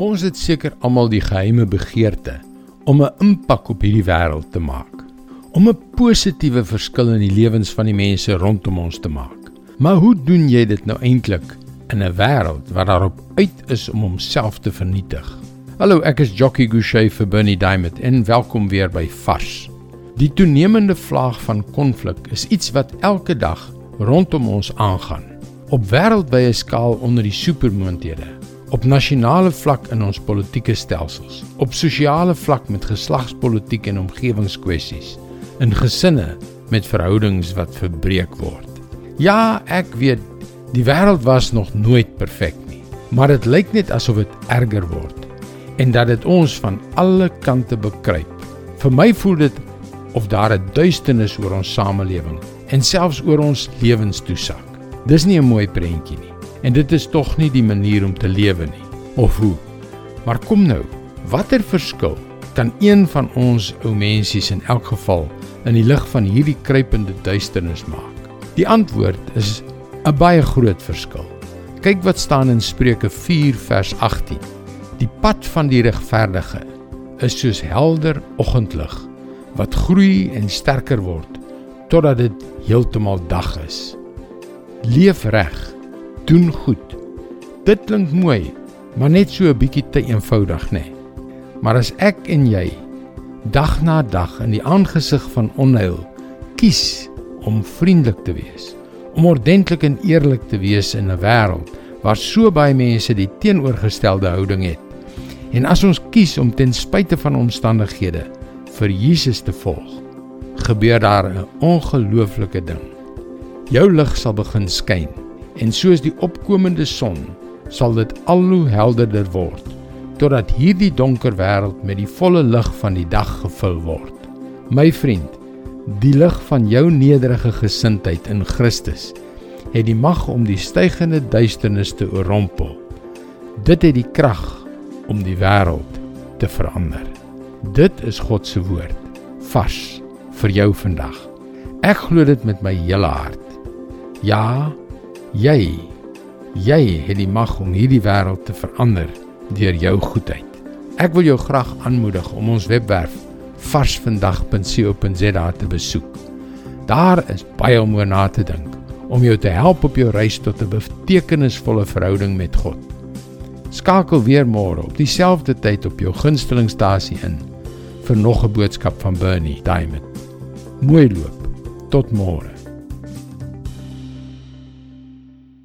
Ons het seker almal die geheime begeerte om 'n impak op hierdie wêreld te maak. Om 'n positiewe verskil in die lewens van die mense rondom ons te maak. Maar hoe doen jy dit nou eintlik in 'n wêreld wat daarop uit is om homself te vernietig? Hallo, ek is Jockey Gouchee vir Bernie Diamond en welkom weer by Vars. Die toenemende vlaag van konflik is iets wat elke dag rondom ons aangaan. Op wêreldwye skaal onder die supermoondhede op nasionale vlak in ons politieke stelsels, op sosiale vlak met geslagspolitiek en omgewingskwessies, in gesinne met verhoudings wat verbreek word. Ja, ek weet, die wêreld was nog nooit perfek nie, maar dit lyk net asof dit erger word en dat dit ons van alle kante bekruip. Vir my voel dit of daar 'n duisternis oor ons samelewing en selfs oor ons lewens toesak. Dis nie 'n mooi prentjie nie. En dit is tog nie die manier om te lewe nie. Of hoe? Maar kom nou, watter verskil kan een van ons ou mensies in elk geval in die lig van hierdie kruipende duisternis maak? Die antwoord is 'n baie groot verskil. Kyk wat staan in Spreuke 4 vers 18. Die pad van die regverdige is soos helder oggendlig wat groei en sterker word totdat dit heeltemal dag is. Leef reg doen goed. Dit klink mooi, maar net so 'n bietjie te eenvoudig, nê. Nee. Maar as ek en jy dag na dag in die aangesig van onheil kies om vriendelik te wees, om ordentlik en eerlik te wees in 'n wêreld waar so baie mense die teenoorgestelde houding het. En as ons kies om ten spyte van omstandighede vir Jesus te volg, gebeur daar 'n ongelooflike ding. Jou lig sal begin skyn en soos die opkomende son sal dit al hoe helderder word totdat hierdie donker wêreld met die volle lig van die dag gevul word. My vriend, die lig van jou nederige gesindheid in Christus het die mag om die stygende duisternis te oorrompel. Dit het die krag om die wêreld te verander. Dit is God se woord vars vir jou vandag. Ek glo dit met my hele hart. Ja, Jy jy het die mag om hierdie wêreld te verander deur jou goedheid. Ek wil jou graag aanmoedig om ons webwerf varsvandag.co.za te besoek. Daar is baie om oor na te dink om jou te help op jou reis tot 'n betekenisvolle verhouding met God. Skakel weer môre op dieselfde tyd op jou gunstelingstasie in vir nog 'n boodskap van Bernie Diamond. Mooi loop. Tot môre.